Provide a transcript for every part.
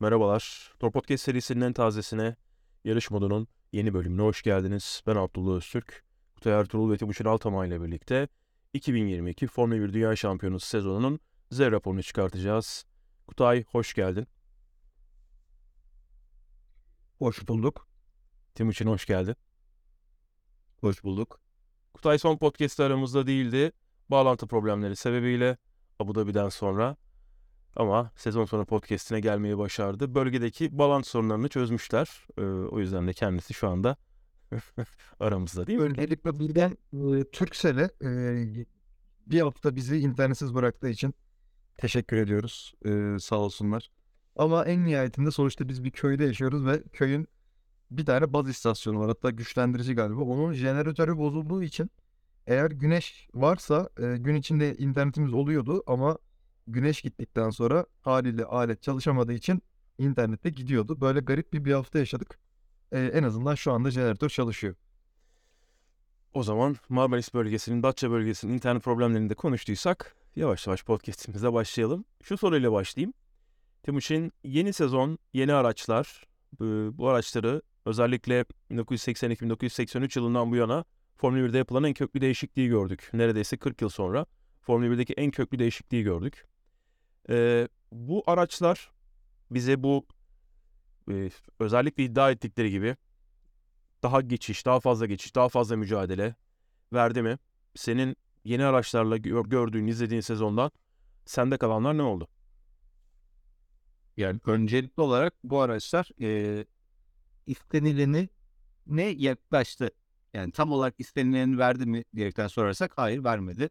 Merhabalar. Tor Podcast serisinin en tazesine, yarış modunun yeni bölümüne hoş geldiniz. Ben Abdullah Öztürk. Kutay Ertuğrul ve Timuçin Altamay ile birlikte 2022 Formula 1 Dünya Şampiyonası sezonunun Z raporunu çıkartacağız. Kutay hoş geldin. Hoş bulduk. Timuçin hoş geldin. Hoş bulduk. Kutay son podcast aramızda değildi. Bağlantı problemleri sebebiyle Abu Dhabi'den sonra ama sezon sonu podcastine gelmeyi başardı. Bölgedeki bağlantı sorunlarını çözmüşler. Ee, o yüzden de kendisi şu anda aramızda değil mi? Öncelikle birden e, Türksel'e e, bir hafta bizi internetsiz bıraktığı için teşekkür ediyoruz. E, sağ olsunlar. Ama en nihayetinde sonuçta biz bir köyde yaşıyoruz ve köyün bir tane baz istasyonu var. Hatta güçlendirici galiba. Onun jeneratörü bozulduğu için eğer güneş varsa e, gün içinde internetimiz oluyordu ama güneş gittikten sonra haliyle alet çalışamadığı için internette gidiyordu. Böyle garip bir bir hafta yaşadık. E, en azından şu anda jeneratör çalışıyor. O zaman Marmaris bölgesinin, Datça bölgesinin internet problemlerini de konuştuysak yavaş yavaş podcastimize başlayalım. Şu soruyla başlayayım. Timuçin yeni sezon, yeni araçlar, bu araçları özellikle 1982-1983 yılından bu yana Formula 1'de yapılan en köklü değişikliği gördük. Neredeyse 40 yıl sonra Formula 1'deki en köklü değişikliği gördük. Ee, bu araçlar bize bu e, özellikle iddia ettikleri gibi daha geçiş, daha fazla geçiş, daha fazla mücadele verdi mi? Senin yeni araçlarla gör, gördüğün, izlediğin sezondan sende kalanlar ne oldu? Yani öncelikli olarak bu araçlar e, istenileni ne yaklaştı. Yani tam olarak istenileni verdi mi diyerekten sorarsak hayır vermedi.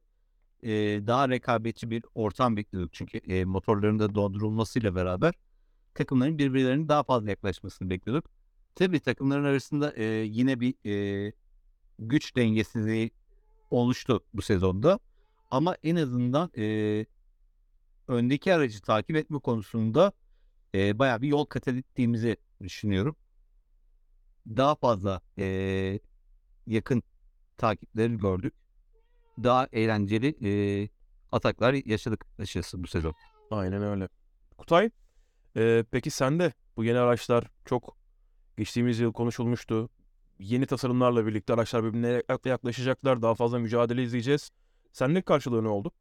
E, daha rekabetçi bir ortam bekliyorduk. Çünkü e, motorların da dondurulmasıyla beraber takımların birbirlerine daha fazla yaklaşmasını bekliyorduk. Tabii takımların arasında e, yine bir e, güç dengesizliği oluştu bu sezonda. Ama en azından e, öndeki aracı takip etme konusunda e, bayağı bir yol kat ettiğimizi düşünüyorum. Daha fazla e, yakın takipleri gördük. Daha eğlenceli e, ataklar yaşadık açıkçası bu sezon. Aynen öyle. Kutay, e, peki sen de bu yeni araçlar çok geçtiğimiz yıl konuşulmuştu. Yeni tasarımlarla birlikte araçlar birbirine yaklaşacaklar. Daha fazla mücadele izleyeceğiz. Senin karşılığı ne oldu?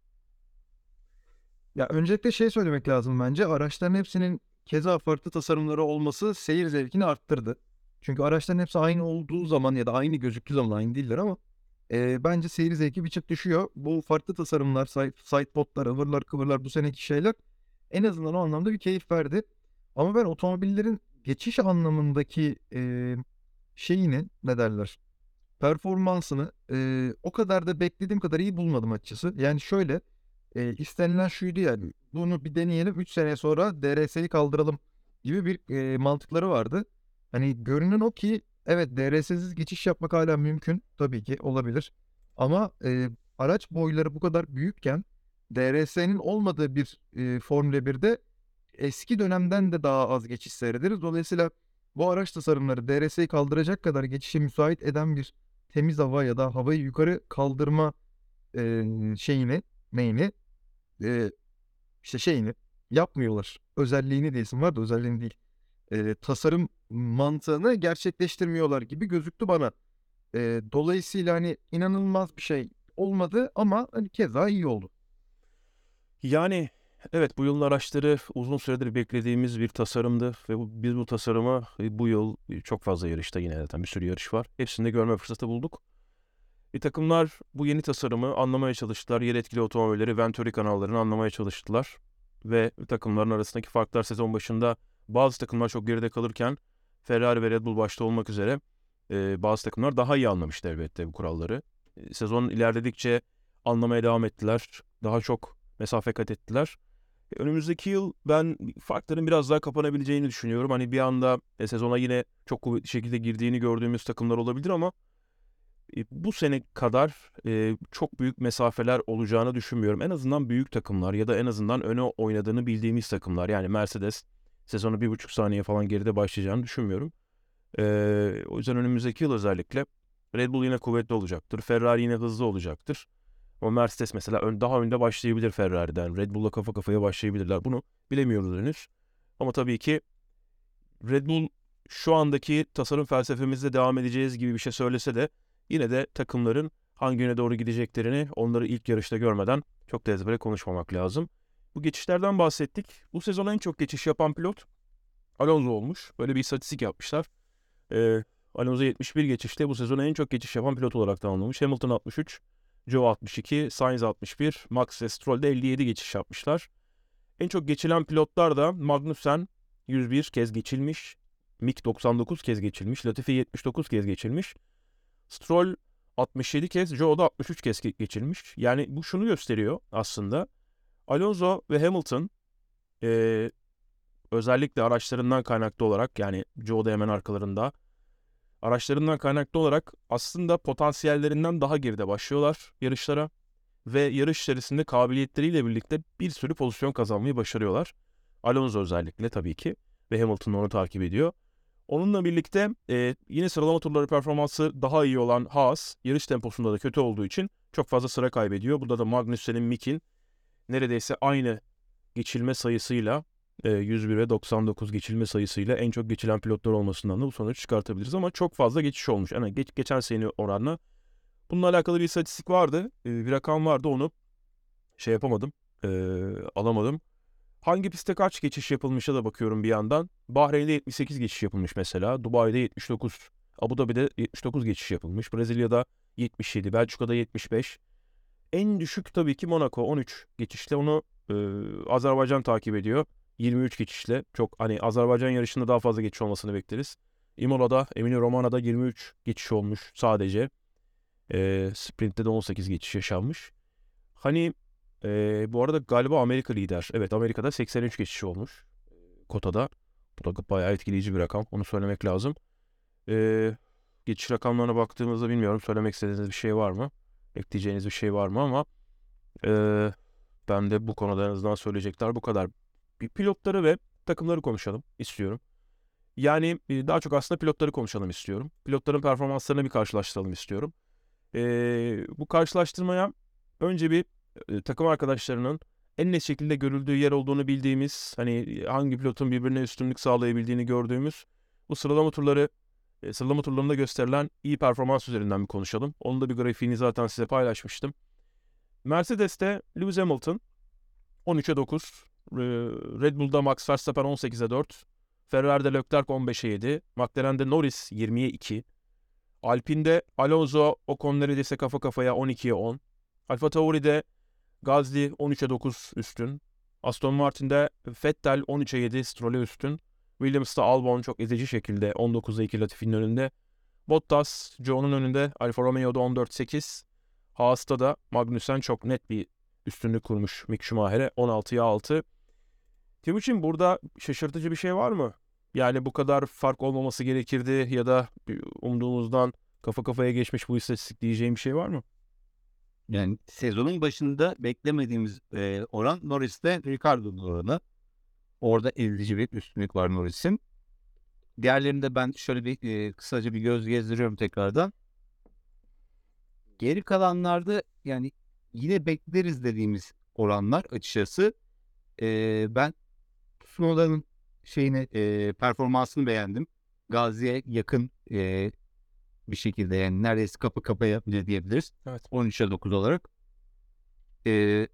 Ya öncelikle şey söylemek lazım bence. Araçların hepsinin keza farklı tasarımları olması seyir zevkini arttırdı. Çünkü araçların hepsi aynı olduğu zaman ya da aynı gözüktüğü zaman aynı değiller ama e, bence seyir zevki bir çıt düşüyor. Bu farklı tasarımlar, side, sidepodlar, ıvırlar, kıvırlar bu seneki şeyler en azından o anlamda bir keyif verdi. Ama ben otomobillerin geçiş anlamındaki e, şeyini ne derler performansını e, o kadar da beklediğim kadar iyi bulmadım açıkçası. Yani şöyle e, istenilen şuydu yani bunu bir deneyelim 3 sene sonra DRS'yi kaldıralım gibi bir e, mantıkları vardı. Hani görünen o ki evet DRS'siz geçiş yapmak hala mümkün tabii ki olabilir. Ama e, araç boyları bu kadar büyükken DRS'nin olmadığı bir e, Formula 1'de eski dönemden de daha az geçiş seyrederiz. Dolayısıyla bu araç tasarımları DRS'yi kaldıracak kadar geçişe müsait eden bir temiz hava ya da havayı yukarı kaldırma e, şeyini, neyini, e, işte şeyini yapmıyorlar. Özelliğini değilsin var da özelliğini değil. E, tasarım mantığını gerçekleştirmiyorlar gibi gözüktü bana. E, dolayısıyla hani inanılmaz bir şey olmadı ama hani keza iyi oldu. Yani evet bu yılın araçları uzun süredir beklediğimiz bir tasarımdı ve bu, biz bu tasarımı bu yıl çok fazla yarışta yine zaten bir sürü yarış var. Hepsinde görme fırsatı bulduk. Bir takımlar bu yeni tasarımı anlamaya çalıştılar. Yer etkili otomobilleri, Venturi kanallarını anlamaya çalıştılar. Ve takımların arasındaki farklar sezon başında bazı takımlar çok geride kalırken Ferrari ve Red Bull başta olmak üzere e, bazı takımlar daha iyi anlamıştı elbette bu kuralları. Sezon ilerledikçe anlamaya devam ettiler. Daha çok mesafe kat ettiler. E, önümüzdeki yıl ben farkların biraz daha kapanabileceğini düşünüyorum. Hani bir anda e, sezona yine çok kuvvetli şekilde girdiğini gördüğümüz takımlar olabilir ama e, bu sene kadar e, çok büyük mesafeler olacağını düşünmüyorum. En azından büyük takımlar ya da en azından öne oynadığını bildiğimiz takımlar. Yani Mercedes sezonu bir buçuk saniye falan geride başlayacağını düşünmüyorum. Ee, o yüzden önümüzdeki yıl özellikle Red Bull yine kuvvetli olacaktır. Ferrari yine hızlı olacaktır. O Mercedes mesela ön, daha önde başlayabilir Ferrari'den. Red Bull'la kafa kafaya başlayabilirler. Bunu bilemiyoruz henüz. Ama tabii ki Red Bull şu andaki tasarım felsefemizde devam edeceğiz gibi bir şey söylese de yine de takımların hangi yöne doğru gideceklerini onları ilk yarışta görmeden çok da ezbere konuşmamak lazım. Bu geçişlerden bahsettik. Bu sezon en çok geçiş yapan pilot Alonso olmuş. Böyle bir istatistik yapmışlar. Ee, Alonso 71 geçişte bu sezon en çok geçiş yapan pilot olarak tamamlamış. Hamilton 63, Joe 62, Sainz 61, Max Stroll de 57 geçiş yapmışlar. En çok geçilen pilotlar da Magnussen 101 kez geçilmiş. Mick 99 kez geçilmiş. Latifi 79 kez geçilmiş. Stroll 67 kez, Joe da 63 kez ge- geçilmiş. Yani bu şunu gösteriyor aslında. Alonso ve Hamilton eee, özellikle araçlarından kaynaklı olarak yani Joe da hemen arkalarında araçlarından kaynaklı olarak aslında potansiyellerinden daha geride başlıyorlar yarışlara ve yarış içerisinde kabiliyetleriyle birlikte bir sürü pozisyon kazanmayı başarıyorlar. Alonso özellikle tabii ki ve Hamilton onu takip ediyor. Onunla birlikte e, yine sıralama turları performansı daha iyi olan Haas yarış temposunda da kötü olduğu için çok fazla sıra kaybediyor. Burada da Magnussen'in Mick'in neredeyse aynı geçilme sayısıyla e, 101 ve 99 geçilme sayısıyla en çok geçilen pilotlar olmasından da bu sonucu çıkartabiliriz ama çok fazla geçiş olmuş. Yani geç, geçen sene oranla. Bununla alakalı bir istatistik vardı. e, bir rakam vardı onu şey yapamadım. e, alamadım. Hangi pistte kaç geçiş yapılmışa da bakıyorum bir yandan. Bahreyn'de 78 geçiş yapılmış mesela. Dubai'de 79. Abu Dhabi'de 79 geçiş yapılmış. Brezilya'da 77. Belçika'da 75. En düşük tabii ki Monaco 13 geçişle onu e, Azerbaycan takip ediyor. 23 geçişle. Çok hani Azerbaycan yarışında daha fazla geçiş olmasını bekleriz. Imola'da, Emilia Romanya'da 23 geçiş olmuş sadece. E, sprint'te de 18 geçiş yaşanmış. Hani e, bu arada galiba Amerika lider. Evet Amerika'da 83 geçiş olmuş kotada. Bu da bayağı etkileyici bir rakam. Onu söylemek lazım. E, geçiş rakamlarına baktığımızda bilmiyorum söylemek istediğiniz bir şey var mı? Ekleyeceğiniz bir şey var mı ama e, ben de bu konuda en azından söyleyecekler bu kadar. Bir pilotları ve takımları konuşalım istiyorum. Yani e, daha çok aslında pilotları konuşalım istiyorum. Pilotların performanslarını bir karşılaştıralım istiyorum. E, bu karşılaştırmaya önce bir e, takım arkadaşlarının en net şekilde görüldüğü yer olduğunu bildiğimiz, hani hangi pilotun birbirine üstünlük sağlayabildiğini gördüğümüz bu sıralama turları, e, sıralama turlarında gösterilen iyi performans üzerinden bir konuşalım. Onun da bir grafiğini zaten size paylaşmıştım. Mercedes'te Lewis Hamilton 13'e 9, e, Red Bull'da Max Verstappen 18'e 4, Ferrari'de Leclerc 15'e 7, McLaren'de Norris 20'ye 2, Alpine'de Alonso Ocon neredeyse kafa kafaya 12'ye 10, Alfa Tauri'de Gazli 13'e 9 üstün. Aston Martin'de Vettel 13'e 7 Stroll'e üstün. Williams'ta Albon çok ezici şekilde 19'a 2 Latifi'nin önünde. Bottas Joe'nun önünde. Alfa Romeo'da 14-8. Haas'ta da Magnussen çok net bir üstünlük kurmuş Mick Schumacher'e 16'ya 6. Timuçin burada şaşırtıcı bir şey var mı? Yani bu kadar fark olmaması gerekirdi ya da umduğumuzdan kafa kafaya geçmiş bu istatistik diyeceğim bir şey var mı? Yani sezonun başında beklemediğimiz e, oran Norris'te Ricardo'nun oranı. Orada ezici bir üstünlük var Norris'in. Diğerlerinde ben şöyle bir e, kısaca bir göz gezdiriyorum tekrardan. Geri kalanlarda yani yine bekleriz dediğimiz oranlar açıkçası. E, ben Tsunoda'nın şeyini e, performansını beğendim. Gazi'ye yakın e, bir şekilde yani neredeyse kapı kapıya bile diyebiliriz. Evet. 13'e 9 olarak. Ee,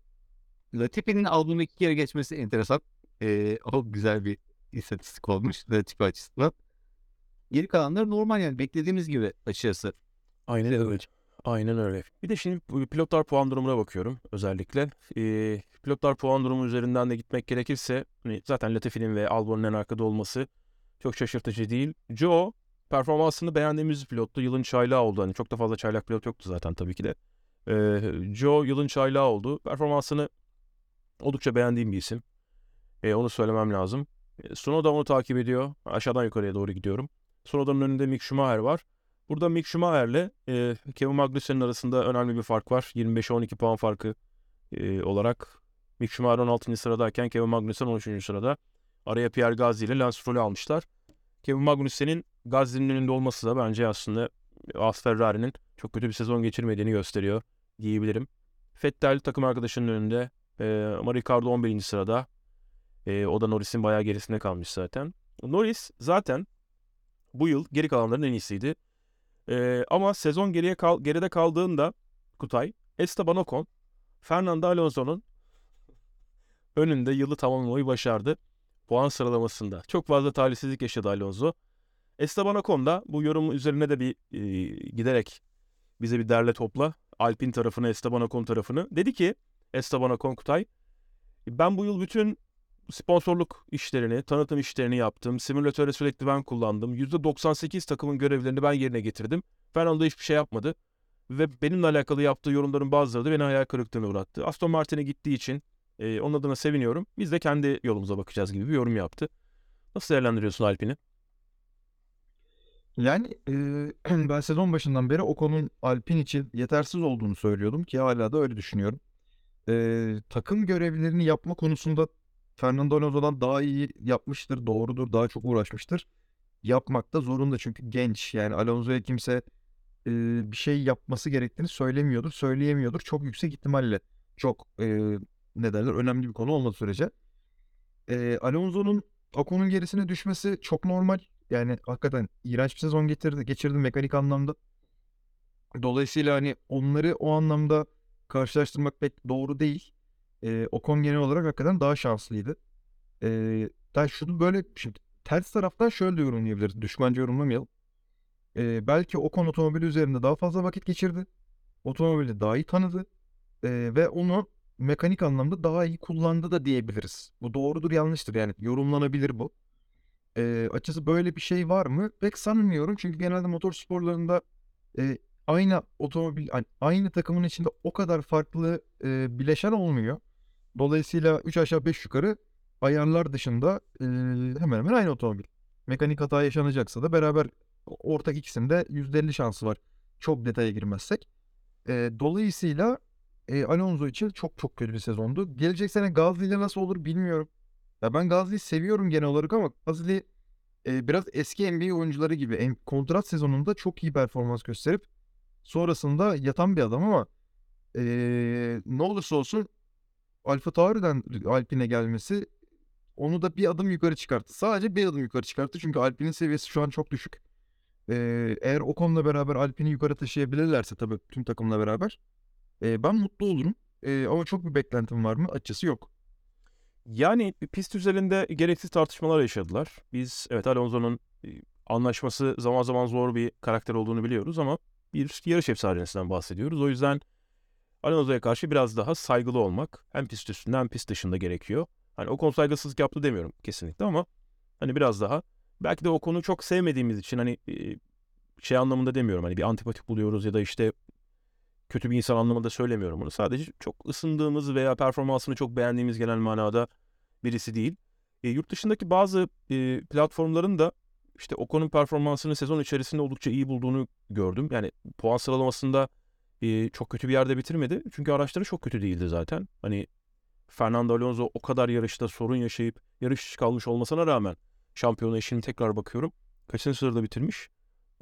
Latifi'nin albümü iki kere geçmesi enteresan. Ee, o güzel bir istatistik olmuş Latifi açısından. Geri kalanlar normal yani beklediğimiz gibi açıkçası. Aynen öyle. Aynen öyle. Bir de şimdi pilotlar puan durumuna bakıyorum özellikle. Ee, pilotlar puan durumu üzerinden de gitmek gerekirse hani zaten Latifi'nin ve Albon'un en arkada olması çok şaşırtıcı değil. Joe performansını beğendiğimiz pilottu. Yılın çaylağı oldu. Hani çok da fazla çaylak pilot yoktu zaten tabii ki de. Ee, Joe yılın çaylağı oldu. Performansını oldukça beğendiğim bir isim. Ee, onu söylemem lazım. Ee, Tsunoda onu takip ediyor. Aşağıdan yukarıya doğru gidiyorum. Tsunoda'nın önünde Mick Schumacher var. Burada Mick Schumacher'le e, Kevin Magnussen'in arasında önemli bir fark var. 25'e 12 puan farkı e, olarak. Mick Schumacher 16. sıradayken Kevin Magnussen 13. sırada. Araya Pierre Gasly ile Lance Stroll'ü almışlar. Kevin Magnussen'in Gasly'nin önünde olması da bence aslında As Ferrari'nin çok kötü bir sezon geçirmediğini gösteriyor diyebilirim. Vettel takım arkadaşının önünde. E, Ricardo 11. sırada. E, o da Norris'in bayağı gerisinde kalmış zaten. Norris zaten bu yıl geri kalanların en iyisiydi. Ee, ama sezon geriye kal geride kaldığında Kutay, Esteban Ocon, Fernando Alonso'nun önünde yılı tamamlamayı başardı. Puan sıralamasında. Çok fazla talihsizlik yaşadı Alonso. Esteban Ocon da bu yorum üzerine de bir e, giderek bize bir derle topla. Alpin tarafını, Esteban Ocon tarafını. Dedi ki Esteban Ocon Kutay, ben bu yıl bütün sponsorluk işlerini, tanıtım işlerini yaptım. Simülatöre sürekli ben kullandım. %98 takımın görevlerini ben yerine getirdim. Fernando hiçbir şey yapmadı. Ve benimle alakalı yaptığı yorumların bazıları da beni hayal kırıklığına uğrattı. Aston Martin'e gittiği için e, onun adına seviniyorum. Biz de kendi yolumuza bakacağız gibi bir yorum yaptı. Nasıl değerlendiriyorsun Alpin'i? Yani eee, ben sezon başından beri Ocon'un Alpine için yetersiz olduğunu söylüyordum ki hala da öyle düşünüyorum. Eee, takım görevlerini yapma konusunda Fernando Alonso'dan daha iyi yapmıştır, doğrudur, daha çok uğraşmıştır. Yapmakta zorunda çünkü genç. Yani Alonso'ya kimse eee, bir şey yapması gerektiğini söylemiyordur, söyleyemiyordur. Çok yüksek ihtimalle çok eee ne derler önemli bir konu olmadığı sürece. Eee, Alonso'nun Ocon'un gerisine düşmesi çok normal. Yani hakikaten iğrenç bir sezon getirdi, geçirdi mekanik anlamda. Dolayısıyla hani onları o anlamda karşılaştırmak pek doğru değil. Eee, Ocon genel olarak hakikaten daha şanslıydı. Eee ben şunu böyle şimdi ters taraftan şöyle de yorumlayabiliriz. Düşmanca yorumlamayalım. Eee, belki Ocon otomobili üzerinde daha fazla vakit geçirdi. Otomobili daha iyi tanıdı. Eee, ve onu mekanik anlamda daha iyi kullandı da diyebiliriz. Bu doğrudur yanlıştır yani yorumlanabilir bu. Eee, açıkçası böyle bir şey var mı? Pek sanmıyorum. Çünkü genelde motor sporlarında eee, aynı otomobil, aynı takımın içinde o kadar farklı eee, bileşen olmuyor. Dolayısıyla 3 aşağı 5 yukarı ayarlar dışında hemen hemen aynı otomobil. Mekanik hata yaşanacaksa da beraber ortak ikisinde %50 şansı var. Çok detaya girmezsek. Dolayısıyla Alonso için çok çok kötü bir sezondu. Gelecek sene Gasly ile nasıl olur bilmiyorum. Ya ben Gasly'yi seviyorum genel olarak ama eee, biraz eski NBA oyuncuları gibi kontrat sezonunda çok iyi performans gösterip sonrasında yatan bir adam ama eee, ne olursa olsun Alfa Tauri'den Alpine'e gelmesi onu da bir adım yukarı çıkarttı. Sadece bir adım yukarı çıkarttı çünkü Alpine'in seviyesi şu an çok düşük. Eee, eğer Ocon'la beraber Alpine'i yukarı taşıyabilirlerse tabii tüm takımla beraber eee, ben mutlu olurum. Eee, ama çok bir beklentim var mı? Açıkçası yok. Yani pist üzerinde gereksiz tartışmalar yaşadılar. Biz evet Alonso'nun e, anlaşması zaman zaman zor bir karakter olduğunu biliyoruz ama bir yarış efsanesinden bahsediyoruz. O yüzden Alonso'ya karşı biraz daha saygılı olmak hem pist üstünde hem pist dışında gerekiyor. Hani o konu saygısızlık yaptı demiyorum kesinlikle ama hani biraz daha belki de o konu çok sevmediğimiz için hani e, şey anlamında demiyorum hani bir antipatik buluyoruz ya da işte kötü bir insan anlamında söylemiyorum bunu. Sadece çok ısındığımız veya performansını çok beğendiğimiz genel manada birisi değil. E, yurt dışındaki bazı e, platformların da işte Ocon'un performansını sezon içerisinde oldukça iyi bulduğunu gördüm. Yani puan sıralamasında çok kötü bir yerde bitirmedi. Çünkü araçları çok kötü değildi zaten. Hani Fernando Alonso o kadar yarışta sorun yaşayıp yarış dışı kalmış olmasına rağmen şampiyona işini tekrar bakıyorum. Kaçıncı sırada bitirmiş?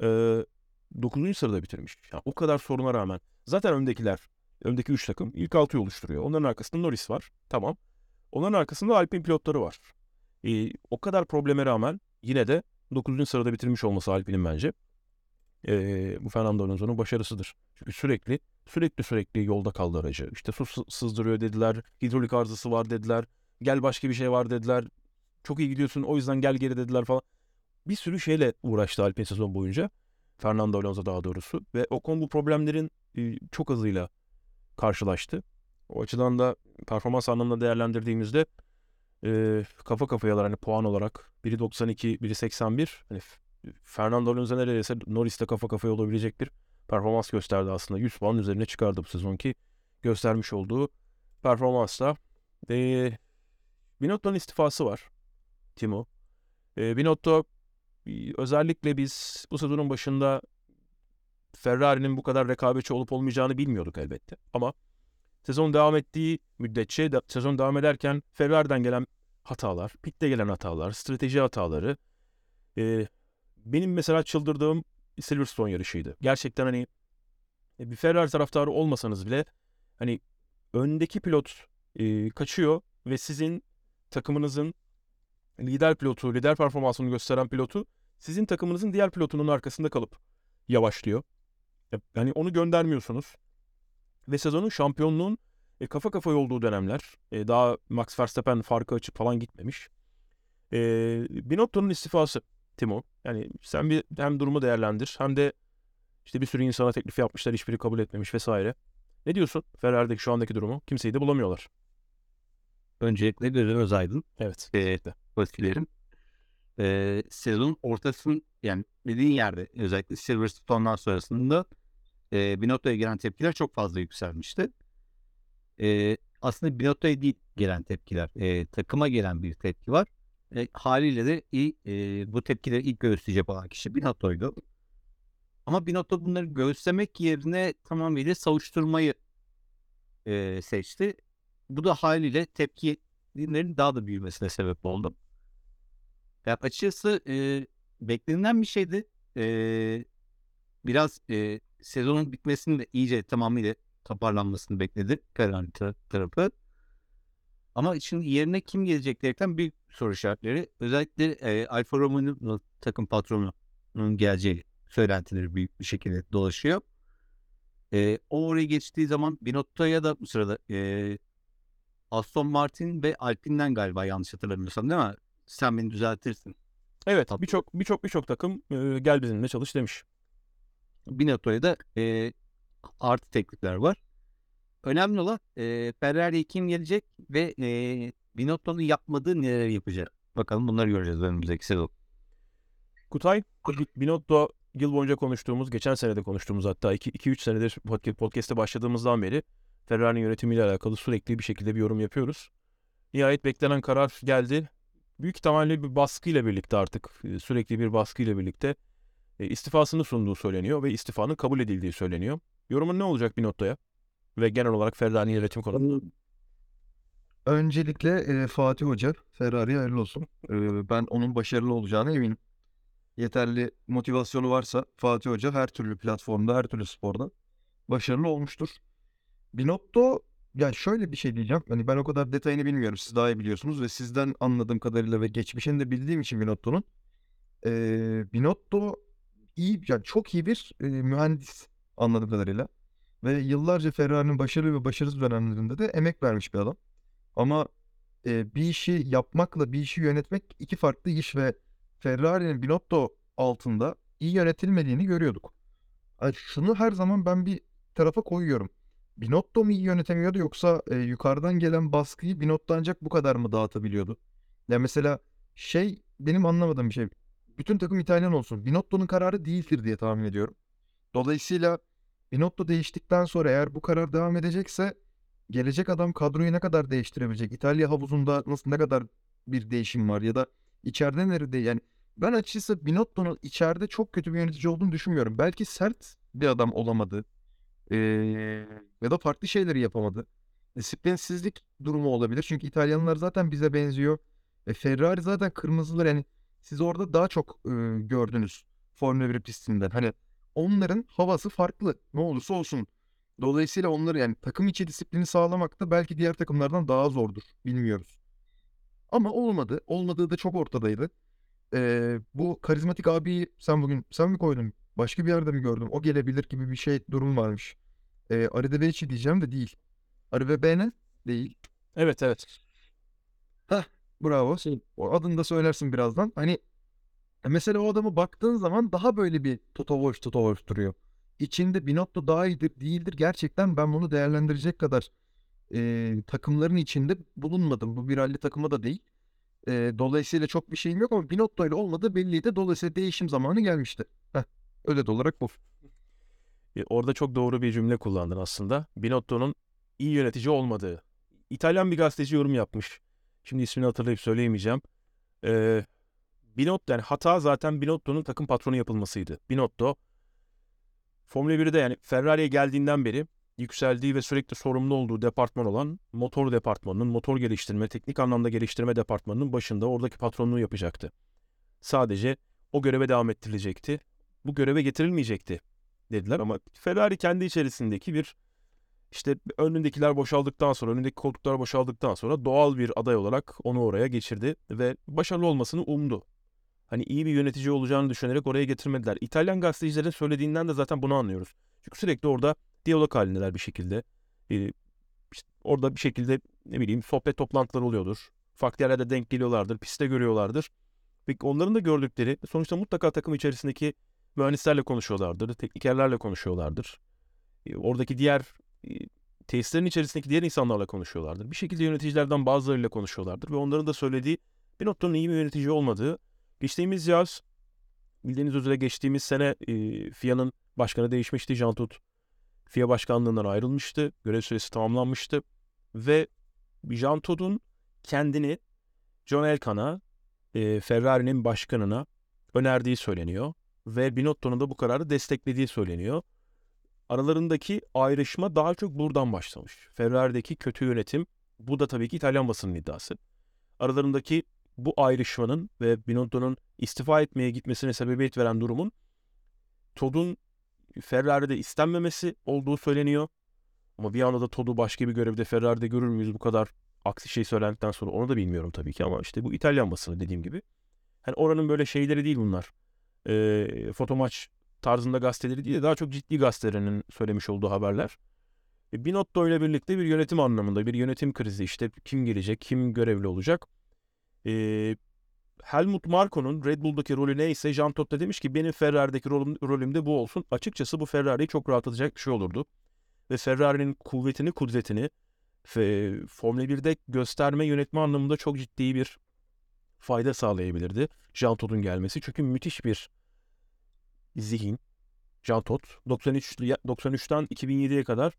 E, 9. sırada bitirmiş. Yani o kadar soruna rağmen. Zaten öndekiler, öndeki 3 takım ilk 6'yı oluşturuyor. Onların arkasında Norris var. Tamam. Onların arkasında Alpine pilotları var. E, o kadar probleme rağmen yine de 9. sırada bitirmiş olması Alpine'in bence. E, bu Fernando Alonso'nun başarısıdır. Çünkü sürekli sürekli sürekli yolda kaldı aracı. İşte su sı- sızdırıyor dediler. Hidrolik arızası var dediler. Gel başka bir şey var dediler. Çok iyi gidiyorsun o yüzden gel geri dediler falan. Bir sürü şeyle uğraştı Alpine sezon boyunca. Fernando Alonso daha doğrusu. Ve Ocon bu problemlerin e, çok hızıyla karşılaştı. O açıdan da performans anlamında değerlendirdiğimizde e, kafa kafayalar hani puan olarak biri 92, biri 81. Hani Fernando Alonso neredeyse Norris'te kafa kafaya olabilecek bir performans gösterdi aslında. 100 puan üzerine çıkardı bu sezonki göstermiş olduğu performansla. E, Binotto'nun istifası var. Timo. E, Binotto özellikle biz bu sezonun başında Ferrari'nin bu kadar rekabetçi olup olmayacağını bilmiyorduk elbette. Ama sezon devam ettiği müddetçe, de, sezon devam ederken Ferrari'den gelen hatalar, pitte gelen hatalar, strateji hataları. e, benim mesela çıldırdığım Silverstone yarışıydı. Gerçekten hani e, bir Ferrari taraftarı olmasanız bile hani öndeki pilot e, kaçıyor ve sizin takımınızın lider pilotu, lider performansını gösteren pilotu sizin takımınızın diğer pilotunun arkasında kalıp yavaşlıyor. Ya- Yani onu göndermiyorsunuz. Ve sezonun şampiyonluğun e, kafa kafaya olduğu dönemler. e, daha Max Verstappen farkı açıp falan gitmemiş. E, Binotto'nun istifası Timo. Yani sen bir hem durumu değerlendir hem de işte bir sürü insana teklif yapmışlar hiçbiri kabul etmemiş vesaire. Ne diyorsun Ferrari'deki şu andaki durumu? Kimseyi de bulamıyorlar. Öncelikle Gözler Özaydın. Evet. e, pozitiflerim. E, sezon ortasının yani dediğin yerde özellikle Silverstone'dan sonrasında e, Binotto'ya gelen tepkiler çok fazla yükselmişti. E, aslında Binotto'ya değil gelen tepkiler. e, takıma gelen bir tepki var. E, haliyle de iyi, e, bu tepkileri ilk göğüsleyecek olan kişi Binotto'ydu. Ama Binotto bunları göğüslemek yerine tamamıyla savuşturmayı e, seçti. Bu da haliyle tepkilerin daha da büyümesine sebep oldu. Ya açıkçası e, beklenilen bir şeydi. E, biraz e, sezonun bitmesini de iyice tamamıyla toparlanmasını bekledi tar- tarafı. Ama şimdi yerine kim gelecek diyerekten büyük soru işaretleri. Özellikle e, Alfa Romeo'nun takım patronunun geleceği söylentileri büyük bir şekilde dolaşıyor. E, o oraya geçtiği zaman Binotto'ya da bu sırada e, Aston Martin ve Alpine'den galiba yanlış hatırlamıyorsam değil mi? Sen beni düzeltirsin. Evet birçok birçok birçok takım e, gel bizimle çalış demiş. Binotto'ya da e, artı teklifler var. Önemli olan e, Ferrari'ye kim gelecek ve e, Binotto'nun yapmadığı neler yapacak. Bakalım bunları göreceğiz önümüzdeki sezon. Kutay, Binotto yıl boyunca konuştuğumuz, geçen sene de konuştuğumuz hatta 2-3 senedir podca- podcast'e başladığımızdan beri Ferrari'nin yönetimiyle alakalı sürekli bir şekilde bir yorum yapıyoruz. Nihayet beklenen karar geldi. Büyük ihtimalle bir baskıyla birlikte artık sürekli bir baskıyla birlikte istifasını sunduğu söyleniyor ve istifanın kabul edildiği söyleniyor. Yorumun ne olacak Binotto'ya? Ve genel olarak Ferrari'nin yönetim konusunda. Öncelikle e, Fatih Hoca Ferrari'ye hayırlı olsun. E, ben onun başarılı olacağına eminim. Yeterli motivasyonu varsa Fatih Hoca her türlü platformda, her türlü sporda başarılı olmuştur. Binotto ya şöyle bir şey diyeceğim. Hani ben o kadar detayını bilmiyorum. Siz daha iyi biliyorsunuz ve sizden anladığım kadarıyla ve geçmişini de bildiğim için Binotto'nun e, Binotto iyi yani çok iyi bir e, mühendis anladığım kadarıyla. Ve yıllarca Ferrari'nin başarılı ve başarısız dönemlerinde de emek vermiş bir adam. Ama e, bir işi yapmakla bir işi yönetmek iki farklı iş ve Ferrari'nin Binotto altında iyi yönetilmediğini görüyorduk. Yani şunu her zaman ben bir tarafa koyuyorum. Binotto mu iyi yönetemiyordu yoksa e, yukarıdan gelen baskıyı Binotto ancak bu kadar mı dağıtabiliyordu? Ya mesela şey benim anlamadığım bir şey. Bütün takım İtalyan olsun. Binotto'nun kararı değildir diye tahmin ediyorum. Dolayısıyla Binotto değiştikten sonra eğer bu karar devam edecekse gelecek adam kadroyu ne kadar değiştirebilecek? İtalya havuzunda nasıl ne kadar bir değişim var ya da içeride nerede yani ben açıkçası Binotto'nun içeride çok kötü bir yönetici olduğunu düşünmüyorum. Belki sert bir adam olamadı. Ee, ya da farklı şeyleri yapamadı. Disiplinsizlik durumu olabilir. Çünkü İtalyanlar zaten bize benziyor. E, Ferrari zaten kırmızılar yani siz orada daha çok e, gördünüz Formula 1 pistinden. Hani onların havası farklı. Ne olursa olsun. Dolayısıyla onları yani takım içi disiplini sağlamak da belki diğer takımlardan daha zordur. Bilmiyoruz. Ama olmadı. Olmadığı da çok ortadaydı. Ee, bu karizmatik abiyi sen bugün sen mi koydun? Başka bir yerde mi gördüm? O gelebilir gibi bir şey durum varmış. Ee, Aridebeci diyeceğim de değil. Arivebene değil. Evet evet. Bravo. O adını da söylersin birazdan. Hani mesela o adamı baktığın zaman daha böyle bir Toto Wolff duruyor. İçinde Binotto daha iyidir değildir. Gerçekten ben bunu değerlendirecek kadar e, takımların içinde bulunmadım. Bu bir rally takımı da değil. E, dolayısıyla çok bir şeyim yok ama Binotto ile olmadı belliydi. Dolayısıyla değişim zamanı gelmişti. Heh, öyle de olarak bu. E, Orada çok doğru bir cümle kullandın aslında. Binotto'nun iyi yönetici olmadığı. İtalyan bir gazeteci yorum yapmış. Şimdi ismini hatırlayıp söyleyemeyeceğim. Ee, Binotto yani hata zaten Binotto'nun takım patronu yapılmasıydı. Binotto Formula 1'de yani Ferrari'ye geldiğinden beri yükseldiği ve sürekli sorumlu olduğu departman olan motor departmanının, motor geliştirme, teknik anlamda geliştirme departmanının başında oradaki patronluğu yapacaktı. Sadece o göreve devam ettirilecekti. Bu göreve getirilmeyecekti dediler ama Ferrari kendi içerisindeki bir işte önündekiler boşaldıktan sonra, önündeki koltuklar boşaldıktan sonra doğal bir aday olarak onu oraya geçirdi ve başarılı olmasını umdu. Hani iyi bir yönetici olacağını düşünerek oraya getirmediler. İtalyan gazetecilerin söylediğinden de zaten bunu anlıyoruz. Çünkü sürekli orada diyalog halindeler bir şekilde. Ee, işte orada bir şekilde ne bileyim sohbet toplantıları oluyordur. Farklı yerlerde denk geliyorlardır, pistte görüyorlardır. Ve onların da gördükleri sonuçta mutlaka takım içerisindeki mühendislerle konuşuyorlardır, teknikerlerle konuşuyorlardır. Ee, oradaki diğer e, tesislerin içerisindeki diğer insanlarla konuşuyorlardır. Bir şekilde yöneticilerden bazılarıyla konuşuyorlardır ve onların da söylediği bir noktanın iyi bir yönetici olmadığı. Geçtiğimiz yaz bildiğiniz üzere geçtiğimiz sene e, FIA'nın başkanı değişmişti. Jean Todt FIA başkanlığından ayrılmıştı. Görev süresi tamamlanmıştı. Ve Jean Todt'un kendini John Elkan'a, e, Ferrari'nin başkanına önerdiği söyleniyor. Ve Binotto'nun da bu kararı desteklediği söyleniyor. Aralarındaki ayrışma daha çok buradan başlamış. Ferrari'deki kötü yönetim, bu da tabii ki İtalyan basının iddiası. Aralarındaki bu ayrışmanın ve Binotto'nun istifa etmeye gitmesine sebebiyet veren durumun Todd'un Ferrari'de istenmemesi olduğu söyleniyor. Ama bir anda da Todd'u başka bir görevde Ferrari'de görür müyüz bu kadar aksi şey söylendikten sonra onu da bilmiyorum tabii ki ama işte bu İtalyan basını dediğim gibi. Hani oranın böyle şeyleri değil bunlar. E, fotomaç tarzında gazeteleri değil de daha çok ciddi gazetelerinin söylemiş olduğu haberler. E, Binotto ile birlikte bir yönetim anlamında bir yönetim krizi işte kim gelecek, kim görevli olacak. E, Helmut Marko'nun Red Bull'daki rolü neyse Jean Todt da demiş ki benim Ferrari'deki rolüm, rolüm de bu olsun. Açıkçası bu Ferrari'yi çok rahatlatacak bir şey olurdu. Ve Ferrari'nin kuvvetini, kudretini ve Formula 1'de gösterme yönetme anlamında çok ciddi bir fayda sağlayabilirdi Jean Todt'un gelmesi. Çünkü müthiş bir zihin. Jean Todt 93 93'ten 2007'ye kadar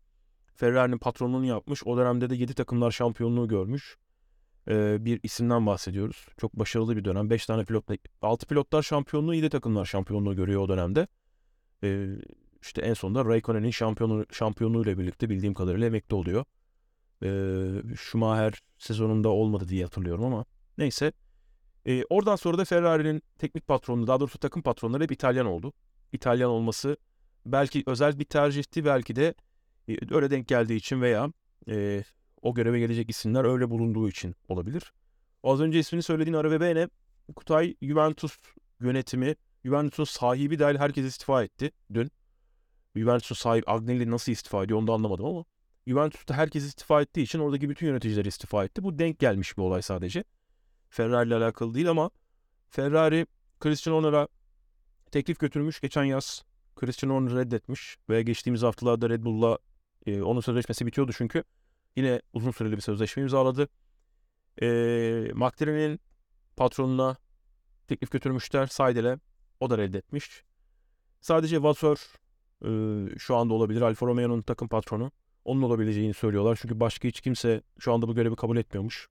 Ferrari'nin patronluğunu yapmış. O dönemde de 7 takımlar şampiyonluğu görmüş. Bir isimden bahsediyoruz. Çok başarılı bir dönem. 5 tane pilotla 6 pilotlar şampiyonluğu, 7 takımlar şampiyonluğu görüyor o dönemde. İşte en sonunda Raikkonen'in şampiyonu, şampiyonluğuyla birlikte bildiğim kadarıyla emekli oluyor. Ee, Schumacher sezonunda olmadı diye hatırlıyorum ama neyse. Oradan sonra da Ferrari'nin teknik patronu, daha doğrusu takım patronları hep İtalyan oldu. İtalyan olması belki özel bir tercihti, belki de e, öyle denk geldiği için veya e, o göreve gelecek isimler öyle bulunduğu için olabilir. Az önce ismini söylediğin Ara ve Bene, Kutay Juventus yönetimi, Juventus'un sahibi dahil herkes istifa etti dün. Juventus'un sahibi Agnelli nasıl istifa ediyor onu da anlamadım ama Juventus'ta herkes istifa ettiği için oradaki bütün yöneticiler istifa etti. Bu denk gelmiş bir olay sadece. Ferrari ile alakalı değil ama Ferrari Christian Horner'a teklif götürmüş geçen yaz. Christian Horner reddetmiş ve geçtiğimiz haftalarda Red Bull'la e, onun sözleşmesi bitiyordu çünkü. Yine uzun süreli bir sözleşme imzaladı. E, McLaren'in patronuna teklif götürmüşler Seidel'e. O da reddetmiş. Sadece Vasseur e, şu anda olabilir. Alfa Romeo'nun takım patronu. Onun olabileceğini söylüyorlar. Çünkü başka hiç kimse şu anda bu görevi kabul etmiyormuş.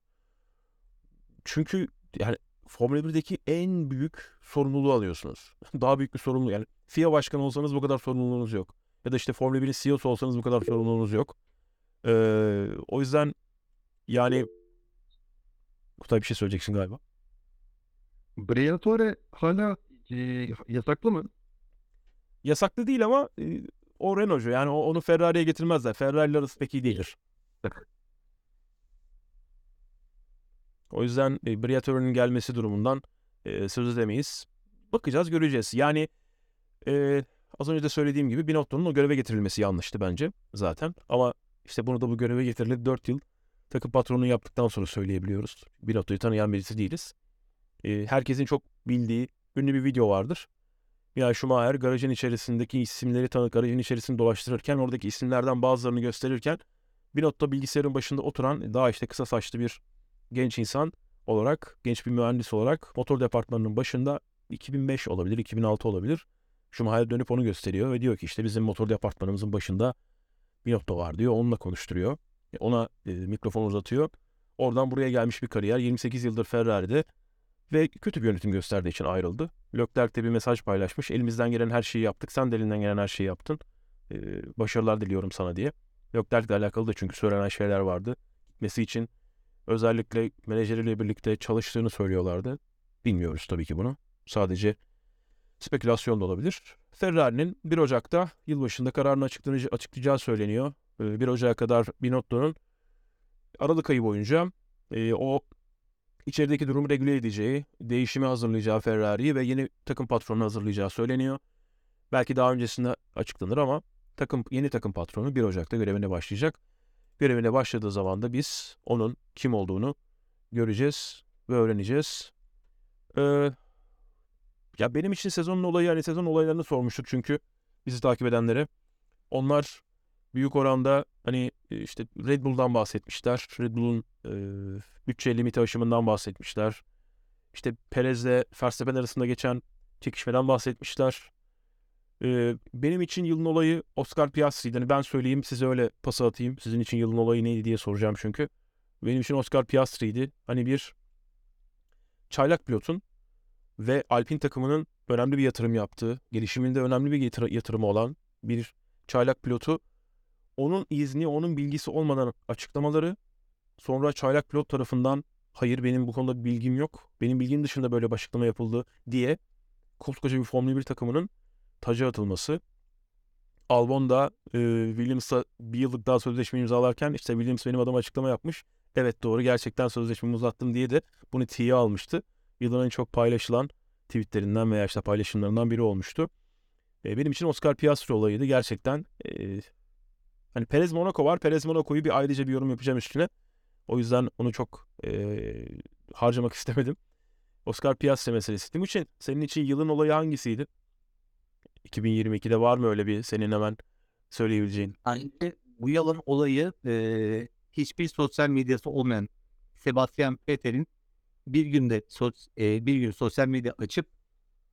Çünkü yani Formula 1'deki en büyük sorumluluğu alıyorsunuz. Daha büyük bir sorumluluk. Yani FIA başkanı olsanız bu kadar sorumluluğunuz yok. Ya da işte Formula 1'in CEO'su olsanız bu kadar sorumluluğunuz yok. Ee, o yüzden yani Kutay bir şey söyleyeceksin galiba. Briatore hala e, yasaklı mı? Yasaklı değil ama e, o Renault'cu. Yani o, onu Ferrari'ye getirmezler. Ferrari'ler arası pek iyi değildir. O yüzden e, Briatore'nin gelmesi durumundan e, söz edemeyiz. Bakacağız, göreceğiz. Yani e, az önce de söylediğim gibi Binotto'nun o göreve getirilmesi yanlıştı bence zaten. Ama işte bunu da bu göreve getirildi 4 yıl takım patronu yaptıktan sonra söyleyebiliyoruz. Binotto'yu tanıyan birisi değiliz. E, herkesin çok bildiği ünlü bir video vardır. Yani Schumacher garajın içerisindeki isimleri tanık garajın içerisinde dolaştırırken oradaki isimlerden bazılarını gösterirken Binotto bilgisayarın başında oturan daha işte kısa saçlı bir genç insan olarak, genç bir mühendis olarak motor departmanının başında 2005 olabilir, 2006 olabilir. Schumacher dönüp onu gösteriyor ve diyor ki işte bizim motor departmanımızın başında Binotto var diyor. Onunla konuşturuyor. Ona e, mikrofon uzatıyor. Oradan buraya gelmiş bir kariyer. 28 yıldır Ferrari'de ve kötü bir yönetim gösterdiği için ayrıldı. Leclerc de bir mesaj paylaşmış. Elimizden gelen her şeyi yaptık. Sen de elinden gelen her şeyi yaptın. Ee, başarılar diliyorum sana diye. Leclerc ile alakalı da çünkü söylenen şeyler vardı. Gitmesi için özellikle menajeriyle birlikte çalıştığını söylüyorlardı. Bilmiyoruz tabii ki bunu. Sadece spekülasyon da olabilir. Ferrari'nin 1 Ocak'ta yılbaşında kararını açıklayacağı söyleniyor. e, 1 Ocak'a kadar Binotto'nun Aralık ayı boyunca e, o içerideki durumu regüle edeceği, değişimi hazırlayacağı Ferrari'yi ve yeni takım patronu hazırlayacağı söyleniyor. Belki daha öncesinde açıklanır ama takım yeni takım patronu 1 Ocak'ta görevine başlayacak. Görevine başladığı zaman da biz onun kim olduğunu göreceğiz ve öğreneceğiz. Ee, ya benim için sezonun olayı hani sezon olaylarını sormuştuk çünkü bizi takip edenlere. Onlar büyük oranda hani e, işte Red Bull'dan bahsetmişler. Red Bull'un e, bütçe limiti aşımından bahsetmişler. İşte Perez'le Verstappen arasında geçen çekişmeden bahsetmişler. E, benim için yılın olayı Oscar Piastri'ydi. Hani ben söyleyeyim size öyle pası atayım. Sizin için yılın olayı neydi diye soracağım çünkü. Benim için Oscar Piastri'ydi. Hani bir çaylak pilotun ve Alpine takımının önemli bir yatırım yaptığı, gelişiminde önemli bir yatır- yatırımı olan bir çaylak pilotu onun izni, onun bilgisi olmadan açıklamaları sonra çaylak pilot tarafından hayır benim bu konuda bir bilgim yok, benim bilgim dışında böyle bir açıklama yapıldı diye koskoca bir Formula 1 takımının taca atılması. Albon da e, Williams'a bir yıllık daha sözleşme imzalarken işte Williams benim adıma açıklama yapmış. Evet doğru gerçekten sözleşmemi uzattım diye de bunu T'ye almıştı. Yılın en çok paylaşılan tweetlerinden veya işte paylaşımlarından biri olmuştu. E, benim için Oscar Piastri olayıydı. Gerçekten e, hani Perez Monaco var. Perez Monaco'yu bir ayrıca bir yorum yapacağım üstüne. O yüzden onu çok e, harcamak istemedim. Oscar Piastri meselesi. Timuçin senin için yılın olayı hangisiydi? 2022'de var mı öyle bir senin hemen söyleyebileceğin? Bence bu yılın olayı e, hiçbir sosyal medyası olmayan Sebastian Vettel'in bir günde sos- e, bir gün sosyal medya açıp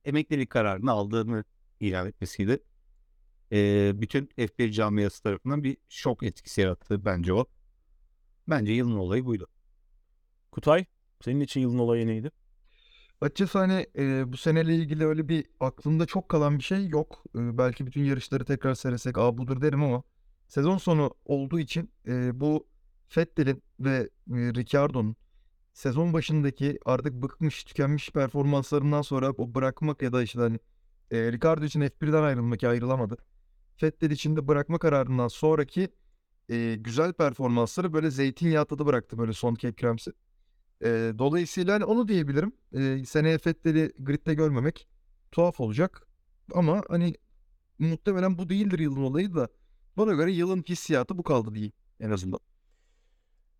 emeklilik kararını aldığını ilan etmesiydi. E, bütün F1 camiası tarafından bir şok etkisi yarattı bence o. Bence yılın olayı buydu. Kutay senin için yılın olayı neydi? Açıkçası hani e, bu seneyle ilgili öyle bir aklımda çok kalan bir şey yok. E, belki bütün yarışları tekrar seyresek aa budur derim ama sezon sonu olduğu için e, bu Vettel'in ve e, Ricciardo'nun sezon başındaki artık bıkmış tükenmiş performanslarından sonra o bırakmak ya da işte hani e, Ricardo için F1'den ayrılmak ayrılamadı. Vettel için de bırakma kararından sonraki e, güzel performansları böyle zeytinyağı tadı bıraktı böyle son kekremsi. E, dolayısıyla hani onu diyebilirim. E, seneye Vettel'i gridde görmemek tuhaf olacak. Ama hani muhtemelen bu değildir yılın olayı da bana göre yılın hissiyatı bu kaldı diyeyim en azından.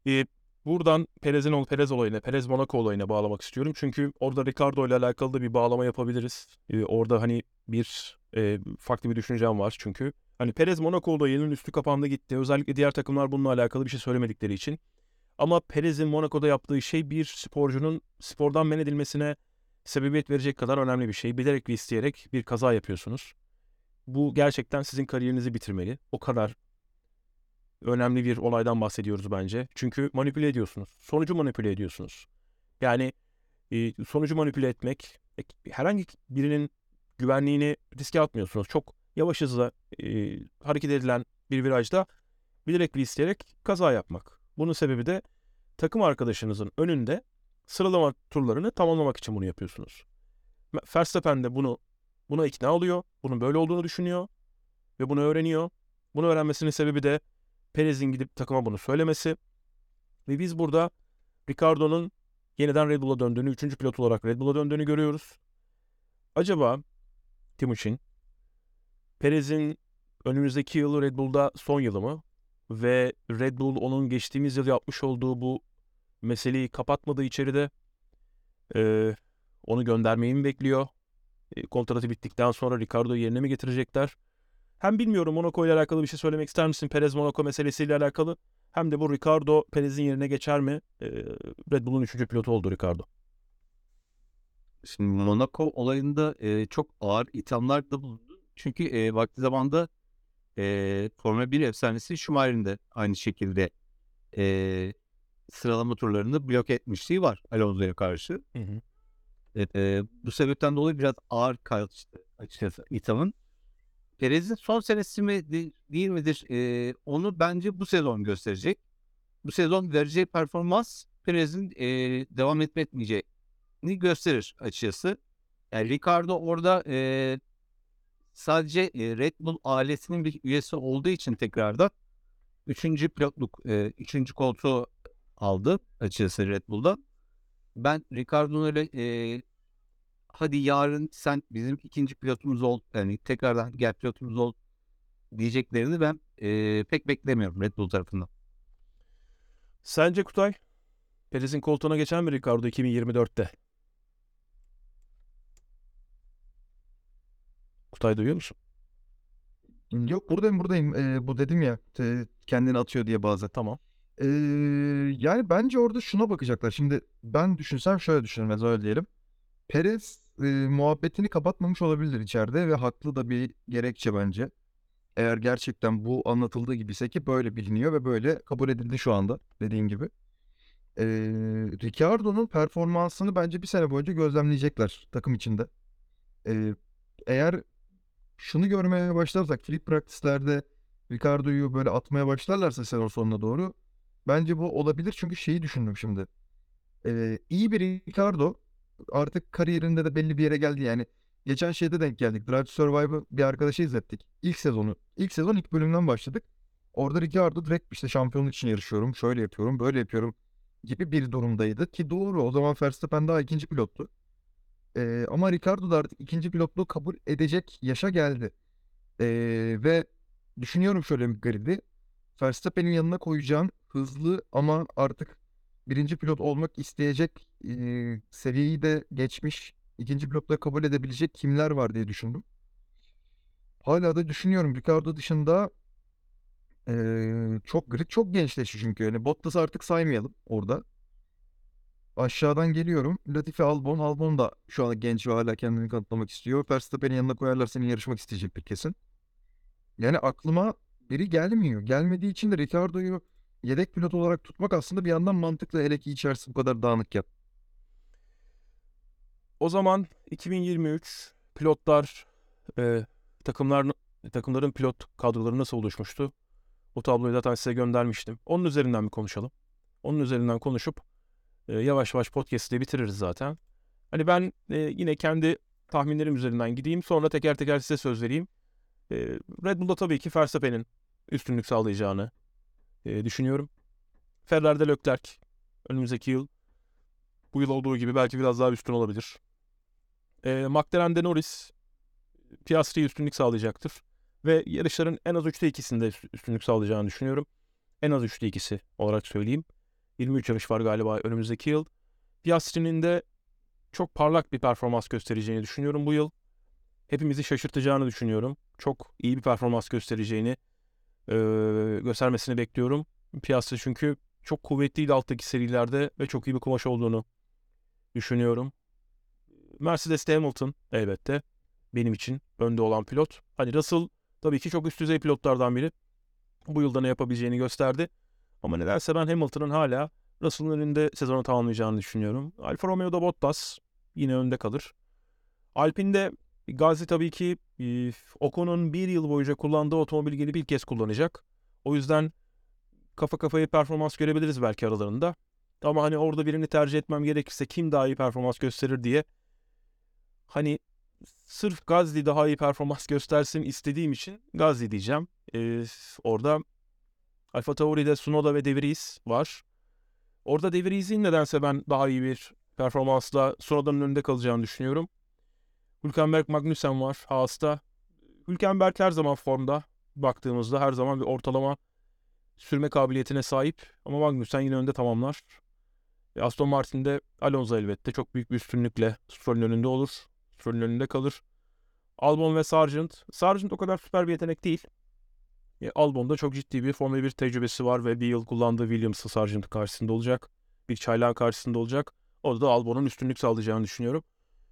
Ee, buradan Perez'in Perez olayına, Perez Monaco olayına bağlamak istiyorum. Çünkü orada Ricardo ile alakalı da bir bağlama yapabiliriz. Ee, orada hani bir e, farklı bir düşüncem var çünkü. Hani Perez Monaco olayının üstü kapandı gitti. Özellikle diğer takımlar bununla alakalı bir şey söylemedikleri için. Ama Perez'in Monaco'da yaptığı şey bir sporcunun spordan men edilmesine sebebiyet verecek kadar önemli bir şey. Bilerek ve isteyerek bir kaza yapıyorsunuz. Bu gerçekten sizin kariyerinizi bitirmeli. O kadar önemli bir olaydan bahsediyoruz bence. Çünkü manipüle ediyorsunuz. Sonucu manipüle ediyorsunuz. Yani e, sonucu manipüle etmek, e, herhangi birinin güvenliğini riske atmıyorsunuz. Çok yavaş hızla e, hareket edilen bir virajda bilerek ve isteyerek kaza yapmak. Bunun sebebi de takım arkadaşınızın önünde sıralama turlarını tamamlamak için bunu yapıyorsunuz. Verstappen de bunu buna ikna oluyor. Bunun böyle olduğunu düşünüyor ve bunu öğreniyor. Bunu öğrenmesinin sebebi de Perez'in gidip takıma bunu söylemesi. Ve biz burada Ricardo'nun yeniden Red Bull'a döndüğünü, üçüncü pilot olarak Red Bull'a döndüğünü görüyoruz. Acaba Timuçin, Perez'in önümüzdeki yıl Red Bull'da son yılı mı? Ve Red Bull onun geçtiğimiz yıl yapmış olduğu bu meseleyi kapatmadığı içeride e, onu göndermeyi mi bekliyor? E, kontratı bittikten sonra Ricardo'yu yerine mi getirecekler? Hem bilmiyorum Monaco ile alakalı bir şey söylemek ister misin? Perez Monaco meselesiyle alakalı. Hem de bu Ricardo Perez'in yerine geçer mi? Ee, Red Bull'un üçüncü pilotu oldu Ricardo. Şimdi Monaco olayında e, çok ağır ithamlar da bulundu. Çünkü e, vakti zamanda e, Formula 1 efsanesi Schumacher'in de aynı şekilde e, sıralama turlarını blok etmişliği var Alonso'ya karşı. Hı hı. E, e, bu sebepten dolayı biraz ağır kaçtı açıkçası ithamın. Perez'in son senesi mi de- değil midir e, onu bence bu sezon gösterecek. Bu sezon vereceği performans Perez'in e, devam etme etmeyeceğini gösterir açıkçası. Yani Ricardo orada e, sadece e, Red Bull ailesinin bir üyesi olduğu için tekrardan üçüncü pilotluk, e, üçüncü koltuğu aldı açıkçası Red Bull'da. Ben Ricardo'nun öyle e, hadi yarın sen bizim ikinci pilotumuz ol, yani tekrardan gel pilotumuz ol diyeceklerini ben e, pek beklemiyorum Red Bull tarafından. Sence Kutay? Perez'in koltuğuna geçen mi Ricardo 2024'te? Kutay duyuyor musun? Yok buradayım buradayım. Ee, bu dedim ya te- kendini atıyor diye bazen. Tamam. Ee, yani bence orada şuna bakacaklar. Şimdi ben düşünsem şöyle düşünürüm öyle diyelim. Perez e, muhabbetini kapatmamış olabilir içeride ve haklı da bir gerekçe bence. Eğer gerçekten bu anlatıldığı gibiyse ki böyle biliniyor ve böyle kabul edildi şu anda dediğim gibi. Ee, Ricciardo'nun performansını bence bir sene boyunca gözlemleyecekler takım içinde. Ee, eğer şunu görmeye başlarsak free practice'lerde Ricardo'yu böyle atmaya başlarlarsa sezon sonuna doğru bence bu olabilir çünkü şeyi düşündüm şimdi. Ee, iyi bir Ricardo artık kariyerinde de belli bir yere geldi yani. Geçen şeyde denk geldik. Drive to Survive'ı bir arkadaşa izlettik. İlk sezonu. İlk sezon ilk bölümden başladık. Orada Ricardo direkt işte şampiyonluk için yarışıyorum. Şöyle yapıyorum, böyle yapıyorum gibi bir durumdaydı. Ki doğru o zaman Verstappen daha ikinci pilottu. Ee, ama Ricardo da artık ikinci pilotluğu kabul edecek yaşa geldi. Ee, ve düşünüyorum şöyle bir garibi. Verstappen'in yanına koyacağın hızlı ama artık birinci pilot olmak isteyecek e, seviyeyi de geçmiş ikinci pilotla kabul edebilecek kimler var diye düşündüm. Hala da düşünüyorum Ricardo dışında e, çok grid çok gençleşti çünkü. Yani Bottas'ı artık saymayalım orada. Aşağıdan geliyorum. Latifi Albon. Albon da şu an genç ve hala kendini kanıtlamak istiyor. Verstappen'in yanına koyarlar seni yarışmak isteyecektir kesin. Yani aklıma biri gelmiyor. Gelmediği için de Ricardo'yu yedek pilot olarak tutmak aslında bir yandan mantıklı hele ki içerisi bu kadar dağınıkken. O zaman 2023 pilotlar e, takımlar takımların pilot kadroları nasıl oluşmuştu? O tabloyu zaten size göndermiştim. Onun üzerinden bir konuşalım. Onun üzerinden konuşup e, yavaş yavaş podcast'i bitiririz zaten. Hani ben e, yine kendi tahminlerim üzerinden gideyim. Sonra teker teker size söz vereyim. E, Red Bull'da tabii ki Verstappen'in üstünlük sağlayacağını e, düşünüyorum. Ferrari'de Leclerc önümüzdeki yıl bu yıl olduğu gibi belki biraz daha üstün olabilir. E, McLaren'de Norris Piastri'ye üstünlük sağlayacaktır. Ve yarışların en az 3'te ikisinde üst- üstünlük sağlayacağını düşünüyorum. En az 3'te ikisi olarak söyleyeyim. 23 yarış var galiba önümüzdeki yıl. Piastri'nin de çok parlak bir performans göstereceğini düşünüyorum bu yıl. Hepimizi şaşırtacağını düşünüyorum. Çok iyi bir performans göstereceğini e, göstermesini bekliyorum. Piastri çünkü çok kuvvetliydi alttaki serilerde ve çok iyi bir kumaş olduğunu düşünüyorum. Mercedes'te Hamilton elbette benim için önde olan pilot. Hani Russell tabii ki çok üst düzey pilotlardan biri. Bu yılda ne yapabileceğini gösterdi. Ama nedense ben Hamilton'ın hala Russell'ın önünde sezonu tamamlayacağını düşünüyorum. Alfa Romeo'da Bottas yine önde kalır. Alpine'de Gazi tabii ki e, Ocon'un bir yıl boyunca kullandığı otomobil gelip bir kez kullanacak. O yüzden kafa kafaya performans görebiliriz belki aralarında. Ama hani orada birini tercih etmem gerekirse kim daha iyi performans gösterir diye hani sırf Gazli daha iyi performans göstersin istediğim için Gazli diyeceğim. Ee, orada Alfa Tauri'de Tsunoda ve De Vries var. Orada De Vries'in nedense ben daha iyi bir performansla Tsunoda'nın önünde kalacağını düşünüyorum. Hülkenberg Magnussen var Haas'ta. Hülkenberg her zaman formda baktığımızda her zaman bir ortalama sürme kabiliyetine sahip ama Magnussen yine önde tamamlar. Ve Aston Martin'de Alonso elbette çok büyük bir üstünlükle Stroll'ün önünde olur. Stroll'ün önünde kalır. Albon ve Sargent. Sargent o kadar süper bir yetenek değil. E, Albon'da çok ciddi bir Formula 1 tecrübesi var ve bir yıl kullandığı Williams'ı Sargent'ın karşısında olacak. Bir çaylağın karşısında olacak. Orada da Albon'un üstünlük sağlayacağını düşünüyorum.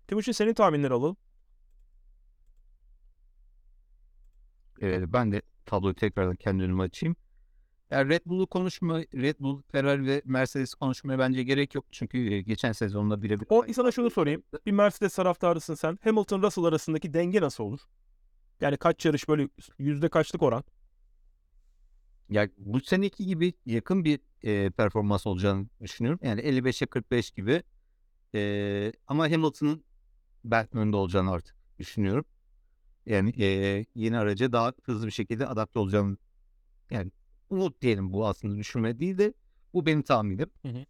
Timuçin senin tahminleri alalım. Ee, ben de tabloyu tekrardan kendi önüme açayım. Yani Red Bull'u konuşma, Red Bull, Ferrari ve Mercedes konuşmaya bence gerek yok. Çünkü e, geçen sezonda birebir... O sana şunu sorayım. Bir Mercedes taraftarısın sen. Hamilton Russell arasındaki denge nasıl olur? Yani kaç yarış böyle yüzde kaçlık oran? Ya bu seneki gibi yakın bir e, performans olacağını düşünüyorum. Yani 55'e 45 gibi. E, ama Hamilton'ın önde olacağını artık düşünüyorum. Yani e, yeni araca daha hızlı bir şekilde adapte olacağını yani umut diyelim bu aslında düşünme değil de bu benim tahminim. Hı hı.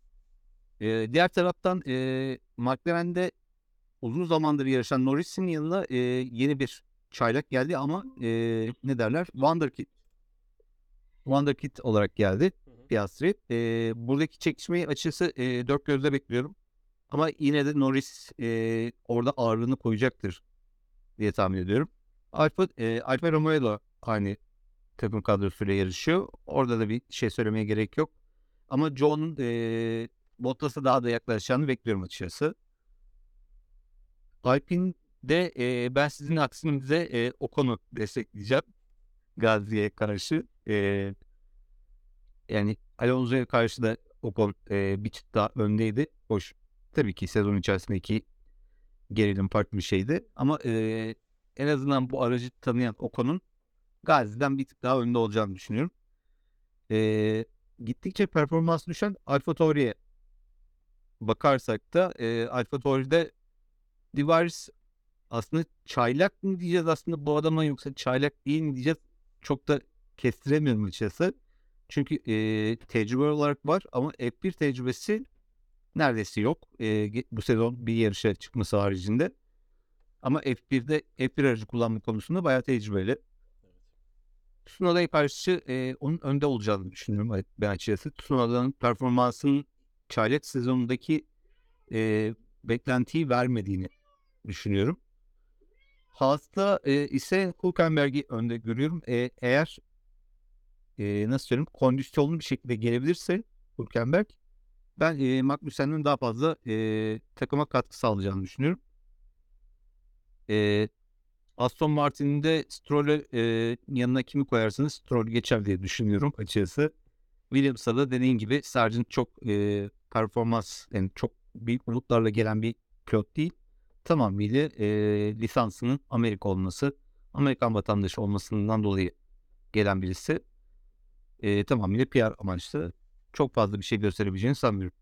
Ee, diğer taraftan e, McLaren'de uzun zamandır yarışan Norris'in yanına e, yeni bir çaylak geldi ama e, ne derler? Wonderkid. Wonderkid olarak geldi Piastri. E, buradaki çekişmeyi açıkçası e, dört gözle bekliyorum. Ama yine de Norris e, orada ağırlığını koyacaktır diye tahmin ediyorum. Alfa, e, Alfa Romeo da aynı takım kadrosuyla yarışıyor. Orada da bir şey söylemeye gerek yok. Ama John'un e, Bottas'a daha da yaklaşacağını bekliyorum açıkçası. Alpine'de e, ben sizin aksinize e, Ocon'u destekleyeceğim. Gazi'ye karşı. E, yani Alonso'ya karşı da Ocon e, bir çıt daha öndeydi. Hoş. Tabii ki sezon içerisindeki gerilim farklı bir şeydi. Ama e, en azından bu aracı tanıyan Ocon'un Gazi'den bir tık daha önde olacağını düşünüyorum. E, gittikçe performans düşen Alfa Tauri'ye bakarsak da e, Alfa Tauri'de Divaris aslında çaylak mı diyeceğiz aslında bu adama yoksa çaylak değil mi diyeceğiz çok da kestiremiyorum açıkçası. Çünkü e, tecrübe olarak var ama F1 tecrübesi neredeyse yok. E, bu sezon bir yarışa çıkması haricinde. Ama F1'de F1 aracı kullanma konusunda bayağı tecrübeli. Tsunoda'ya karşı e, onun önde olacağını düşünüyorum ben açıkçası. Tsunoda'nın performansının çaylak sezonundaki e, beklentiyi vermediğini düşünüyorum. Haas'ta e, ise Hülkenberg'i önde görüyorum. E, eğer e, nasıl söyleyeyim kondisyonlu bir şekilde gelebilirse Hülkenberg ben e, Magnussen'in daha fazla e, takıma katkı sağlayacağını düşünüyorum. E, Aston Martin'in de Stroll'e e, yanına kimi koyarsanız Stroll geçer diye düşünüyorum açıkçası. Williams'a da dediğin gibi Sargent çok e, performans yani çok büyük umutlarla gelen bir pilot değil. Tamamıyla e, lisansının Amerika olması, Amerikan vatandaşı olmasından dolayı gelen birisi. E, tamamıyla PR amaçlı. Çok fazla bir şey gösterebileceğini sanmıyorum.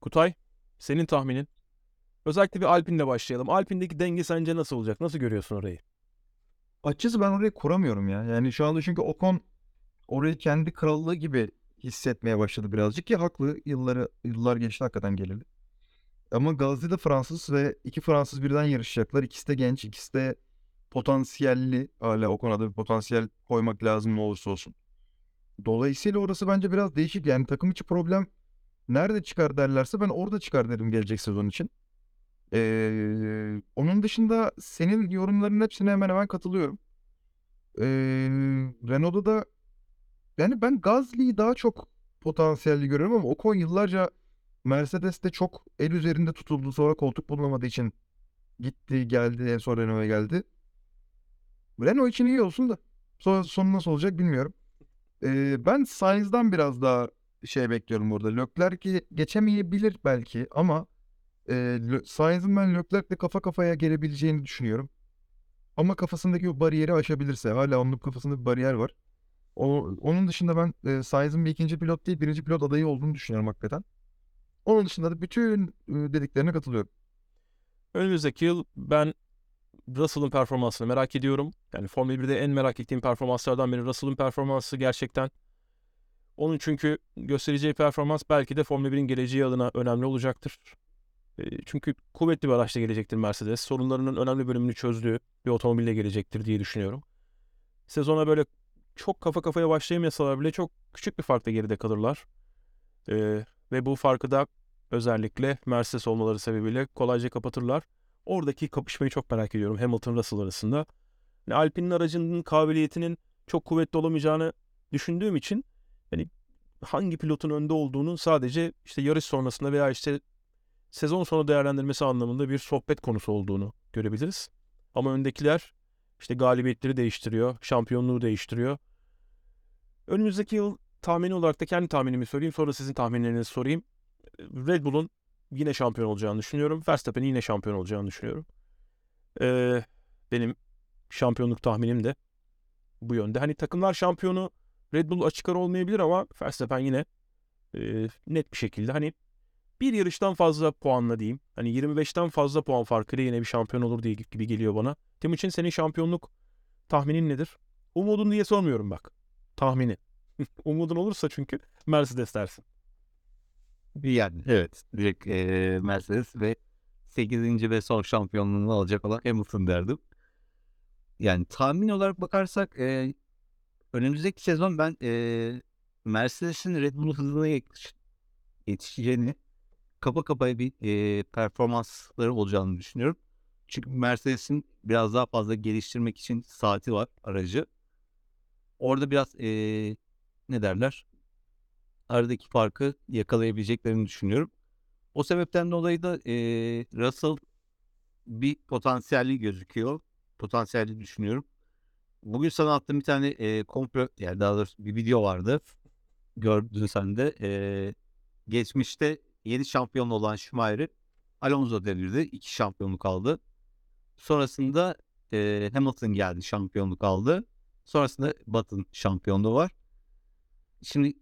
Kutay, senin tahminin? Özellikle bir Alpine'le başlayalım. Alpine'deki denge sence nasıl olacak? Nasıl görüyorsun orayı? Açıkçası ben orayı kuramıyorum ya. Yani şu anda çünkü Ocon orayı kendi krallığı gibi hissetmeye başladı birazcık ki haklı. Yılları yıllar geçti hakikaten geleli. Ama Gazi'de Fransız ve iki Fransız birden yarışacaklar. İkisi de genç, ikisi de potansiyelli. Hala Ocon'a da bir potansiyel koymak lazım ne olursa olsun. Dolayısıyla orası bence biraz değişik. Yani takım içi problem nerede çıkar derlerse ben orada çıkar derim gelecek sezon için. Ee, onun dışında senin yorumların hepsine hemen hemen katılıyorum. Ee, Renault'da da yani ben Gasly'yi daha çok potansiyelli görüyorum ama Ocon yıllarca Mercedes'te çok el üzerinde tutuldu. Sonra koltuk bulamadığı için gitti geldi en son Renault'a geldi. Renault için iyi olsun da sonra sonu nasıl olacak bilmiyorum. Ee, ben Sainz'dan biraz daha şey bekliyorum burada. Leclerc'i geçemeyebilir belki ama e, Sainz'ın ben Leclerc'le kafa kafaya gelebileceğini düşünüyorum. Ama kafasındaki o bariyeri aşabilirse hala onun kafasında bir bariyer var. O, onun dışında ben e, Sainz'ın bir ikinci pilot değil birinci pilot adayı olduğunu düşünüyorum hakikaten. Onun dışında da bütün e, dediklerine katılıyorum. Önümüzdeki yıl ben Russell'ın performansını merak ediyorum. Yani Formula 1'de en merak ettiğim performanslardan biri Russell'ın performansı gerçekten. Onun çünkü göstereceği performans belki de Formula 1'in geleceği adına önemli olacaktır. E, Çünkü kuvvetli bir araçla gelecektir Mercedes. Sorunlarının önemli bölümünü çözdüğü bir otomobille gelecektir diye düşünüyorum. Sezona böyle çok kafa kafaya başlayamasalar bile çok küçük bir farkla geride kalırlar. E, ve bu farkı da özellikle Mercedes olmaları sebebiyle kolayca kapatırlar. Oradaki kapışmayı çok merak ediyorum Hamilton Russell arasında. Yani Alpine'in aracının kabiliyetinin çok kuvvetli olamayacağını düşündüğüm için hani hangi pilotun önde olduğunu sadece işte yarış sonrasında veya işte sezon sonu değerlendirmesi anlamında bir sohbet konusu olduğunu görebiliriz. Ama öndekiler işte galibiyetleri değiştiriyor, şampiyonluğu değiştiriyor. Önümüzdeki yıl tahmini olarak da kendi tahminimi söyleyeyim. Sonra sizin tahminlerinizi sorayım. Red Bull'un yine şampiyon olacağını düşünüyorum. Verstappen'in yine şampiyon olacağını düşünüyorum. Ee, benim şampiyonluk tahminim de bu yönde. Hani takımlar şampiyonu Red Bull açık ara olmayabilir ama Verstappen yine e, net bir şekilde hani bir yarıştan fazla puanla diyeyim. Hani 25'ten fazla puan farkıyla yine bir şampiyon olur diye gibi geliyor bana. Timuçin senin şampiyonluk tahminin nedir? Umudun diye sormuyorum bak. Tahmini. Umudun olursa çünkü Mercedes dersin. Yani evet. Direkt eee, Mercedes ve 8. ve son şampiyonluğunu alacak olan Hamilton derdim. Yani tahmin olarak bakarsak eee, önümüzdeki sezon ben eee, Mercedes'in Red Bull hızına yetiş- yetişeceğini kapa kapaya bir eee, performansları olacağını düşünüyorum. Çünkü Mercedes'in biraz daha fazla geliştirmek için saati var aracı. Orada biraz eee, ne derler? Aradaki farkı yakalayabileceklerini düşünüyorum. O sebepten dolayı da eee Russell bir potansiyelli gözüküyor. Potansiyelli düşünüyorum. Bugün sana attığım bir tane eee komplo yani daha doğrusu bir video vardı. Gördün sen de. Eee, geçmişte 7 şampiyon olan Schumacher'i Alonso devirdi. 2 şampiyonluk aldı. Sonrasında eee, Hamilton geldi şampiyonluk aldı. Sonrasında Button şampiyonluğu var. Şimdi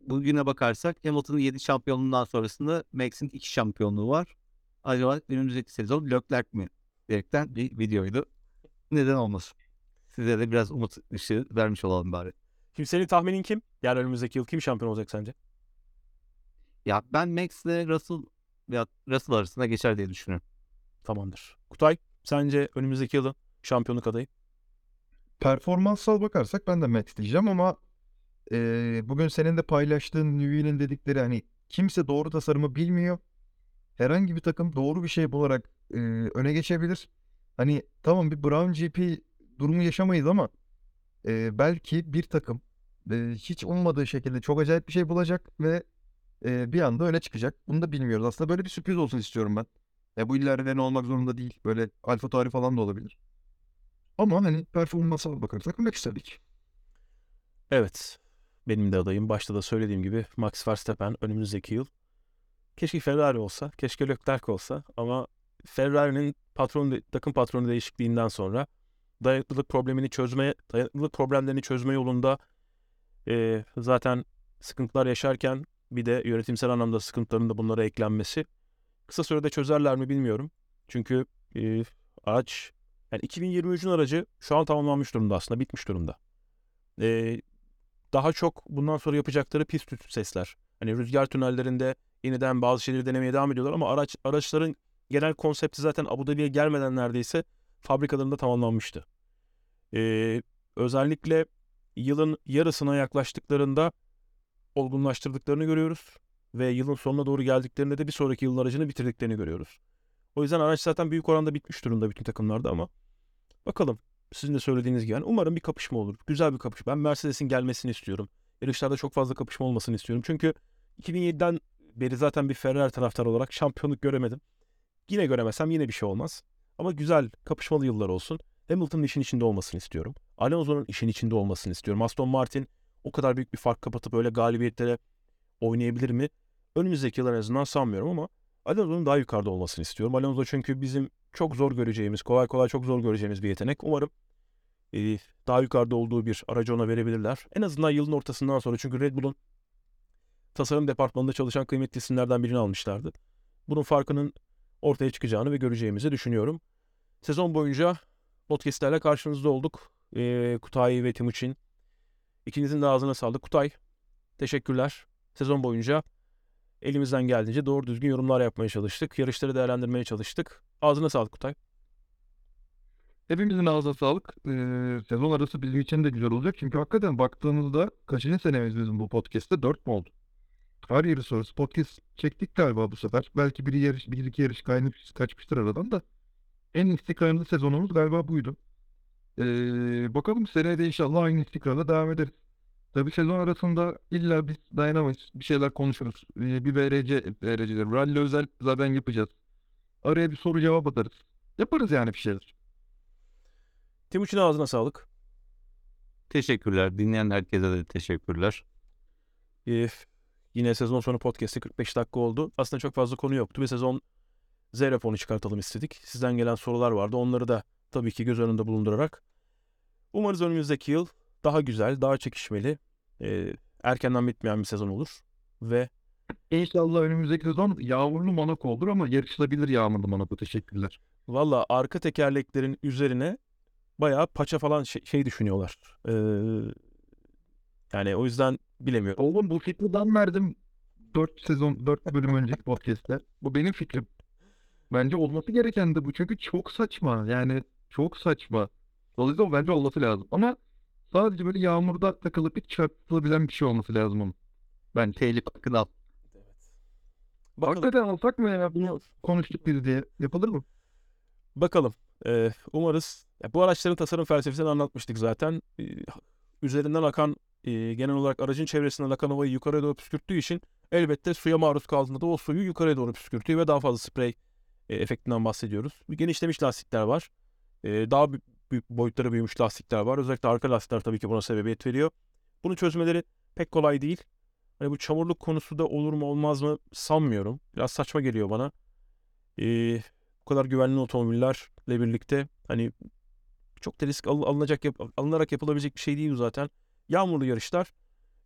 bugüne bakarsak Hamilton'ın 7 şampiyonluğundan sonrasında Max'in 2 şampiyonluğu var. Acaba önümüzdeki sezon Leclerc mi? Diyerekten bir videoydu. Neden olmasın? Size de biraz umut ışığı vermiş olalım bari. Şimdi senin tahminin kim? Yani önümüzdeki yıl kim şampiyon olacak sence? Ya ben Max ile Russell veya Russell arasında geçer diye düşünüyorum. Tamamdır. Kutay sence önümüzdeki yılın şampiyonluk adayı? Performanssal bakarsak ben de Max diyeceğim ama eee, bugün senin de paylaştığın Newey'nin dedikleri hani kimse doğru tasarımı bilmiyor. Herhangi bir takım doğru bir şey bularak eee, öne geçebilir. Hani tamam bir Brown GP durumu yaşamayız ama eee, belki bir takım eee, hiç ummadığı şekilde çok acayip bir şey bulacak ve eee, bir anda öne çıkacak. Bunu da bilmiyoruz. Aslında böyle bir sürpriz olsun istiyorum ben. Ya bu illa Renault olmak zorunda değil. Böyle Alfa Tauri falan da olabilir. Ama hani performansa bakarsak Max tabii ki. Evet. Benim de adayım. Başta da söylediğim gibi Max Verstappen önümüzdeki yıl. Keşke Ferrari olsa, keşke Leclerc olsa ama Ferrari'nin patron takım patronu değişikliğinden sonra dayanıklılık problemini çözmeye, dayanıklılık problemlerini çözme yolunda eee, zaten sıkıntılar yaşarken bir de yönetimsel anlamda sıkıntıların da bunlara eklenmesi kısa sürede çözerler mi bilmiyorum. Çünkü eee, araç yani 2023'ün aracı şu an tamamlanmış durumda aslında, bitmiş durumda. Eee, daha çok bundan sonra yapacakları pist üstü sesler. Hani rüzgar tünellerinde yeniden bazı şeyleri denemeye devam ediyorlar ama araç araçların genel konsepti zaten Abu Dhabi'ye gelmeden neredeyse fabrikalarında tamamlanmıştı. Ee, özellikle yılın yarısına yaklaştıklarında olgunlaştırdıklarını görüyoruz ve yılın sonuna doğru geldiklerinde de bir sonraki yılın aracını bitirdiklerini görüyoruz. O yüzden araç zaten büyük oranda bitmiş durumda bütün takımlarda ama bakalım sizin de söylediğiniz gibi yani umarım bir kapışma olur. Güzel bir kapışma. Ben Mercedes'in gelmesini istiyorum. Yarışlarda çok fazla kapışma olmasını istiyorum. Çünkü 2007'den beri zaten bir Ferrari taraftarı olarak şampiyonluk göremedim. Yine göremesem yine bir şey olmaz. Ama güzel, kapışmalı yıllar olsun. Hamilton'ın işin içinde olmasını istiyorum. Alonso'nun işin içinde olmasını istiyorum. Aston Martin o kadar büyük bir fark kapatıp öyle galibiyetlere oynayabilir mi? Önümüzdeki yıllar en azından sanmıyorum ama Alonso'nun daha yukarıda olmasını istiyorum. Alonso çünkü bizim çok zor göreceğimiz, kolay kolay çok zor göreceğimiz bir yetenek. Umarım e, daha yukarıda olduğu bir aracı ona verebilirler. En azından yılın ortasından sonra çünkü Red Bull'un tasarım departmanında çalışan kıymetli isimlerden birini almışlardı. Bunun farkının ortaya çıkacağını ve göreceğimizi düşünüyorum. Sezon boyunca podcastlerle karşınızda olduk. Ee, Kutay ve Timuçin. İkinizin de ağzına sağlık. Kutay, teşekkürler. Sezon boyunca elimizden geldiğince doğru düzgün yorumlar yapmaya çalıştık. Yarışları değerlendirmeye çalıştık. Ağzına sağlık Kutay. Hepimizin ağzına sağlık. Ee, sezon arası bizim için de güzel olacak. Çünkü hakikaten baktığımızda kaçıncı senemiz bizim bu podcast'te? Dört mü oldu? Her yeri sorusu podcast çektik galiba bu sefer. Belki bir yarış, bir iki yarış kaynamış, kaçmıştır aradan da. En istikrarlı sezonumuz galiba buydu. Ee, bakalım seneye de inşallah aynı istikrarla devam ederiz. Tabii sezon arasında illa biz dayanamayız. Bir şeyler konuşuruz. Ee, bir VRC, VRC'ler, rally özel zaten yapacağız. Araya bir soru cevap atarız. Yaparız yani bir şeyler. Timuçin ağzına sağlık. Teşekkürler. Dinleyen herkese de teşekkürler. Ee, yine sezon sonu podcast'te 45 dakika oldu. Aslında çok fazla konu yoktu ve sezon Z raporunu çıkartalım istedik. Sizden gelen sorular vardı. Onları da tabii ki göz önünde bulundurarak. Umarız önümüzdeki yıl daha güzel, daha çekişmeli, e, erkenden bitmeyen bir sezon olur. Ve İnşallah önümüzdeki sezon yağmurlu Monaco olur ama yarışılabilir yağmurlu Monaco. Teşekkürler. valla arka tekerleklerin üzerine bayağı paça falan şey, şey düşünüyorlar. Ee, Yani o yüzden bilemiyorum. Oğlum bu fikri ben verdim 4 sezon 4 bölüm önceki podcast'te. Bu benim fikrim. Bence olması gereken de bu. Çünkü çok saçma. Yani çok saçma. Dolayısıyla bence olması lazım. Ama sadece böyle yağmurda takılıp hiç çarpılabilen bir şey olması lazım onun. Bence. Telif hakkını al. Bakalım. Hakikaten alsak mı ya bunu konuştuk biz diye. Yapılır mı? Bakalım. Ee, umarız. Ya bu araçların tasarım felsefesini anlatmıştık zaten. Ee, üzerinden akan e, genel olarak aracın çevresinden akan havayı yukarıya doğru püskürttüğü için elbette suya maruz kaldığında da o suyu yukarıya doğru püskürtüyor ve daha fazla sprey e, efektinden bahsediyoruz. Genişlemiş lastikler var. Ee, daha büyük, boyutlara büyümüş lastikler var. Özellikle arka lastikler tabii ki buna sebebiyet veriyor. Bunun çözmeleri pek kolay değil. Hani bu çamurluk konusu da olur mu olmaz mı sanmıyorum. Biraz saçma geliyor bana. Ee, bu kadar güvenli otomobillerle birlikte hani çok da risk al- alınacak yap- alınarak yapılabilecek bir şey değil bu zaten. Yağmurlu yarışlar.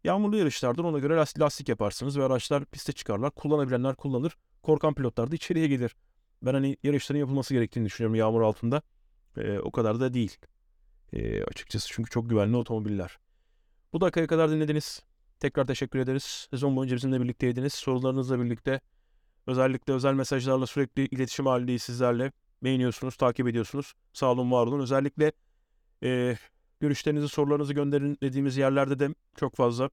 Yağmurlu yarışlardan ona göre lastik, lastik yaparsınız ve araçlar piste çıkarlar. Kullanabilenler kullanır. Korkan pilotlar da içeriye gelir. Ben hani yarışların yapılması gerektiğini düşünüyorum yağmur altında. Ee, o kadar da değil. Ee, açıkçası çünkü çok güvenli otomobiller. Bu dakikaya kadar dinlediniz. Tekrar teşekkür ederiz. Sezon boyunca bizimle birlikteydiniz. Sorularınızla birlikte özellikle özel mesajlarla sürekli iletişim halindeyiz sizlerle. Beğeniyorsunuz, takip ediyorsunuz. Sağ olun, var olun. Özellikle eee, görüşlerinizi, sorularınızı gönderin dediğimiz yerlerde de çok fazla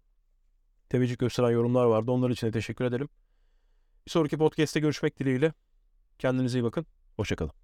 teveccüh gösteren yorumlar vardı. Onlar için de teşekkür ederim. Bir sonraki podcast'te görüşmek dileğiyle. Kendinize iyi bakın. Hoşçakalın.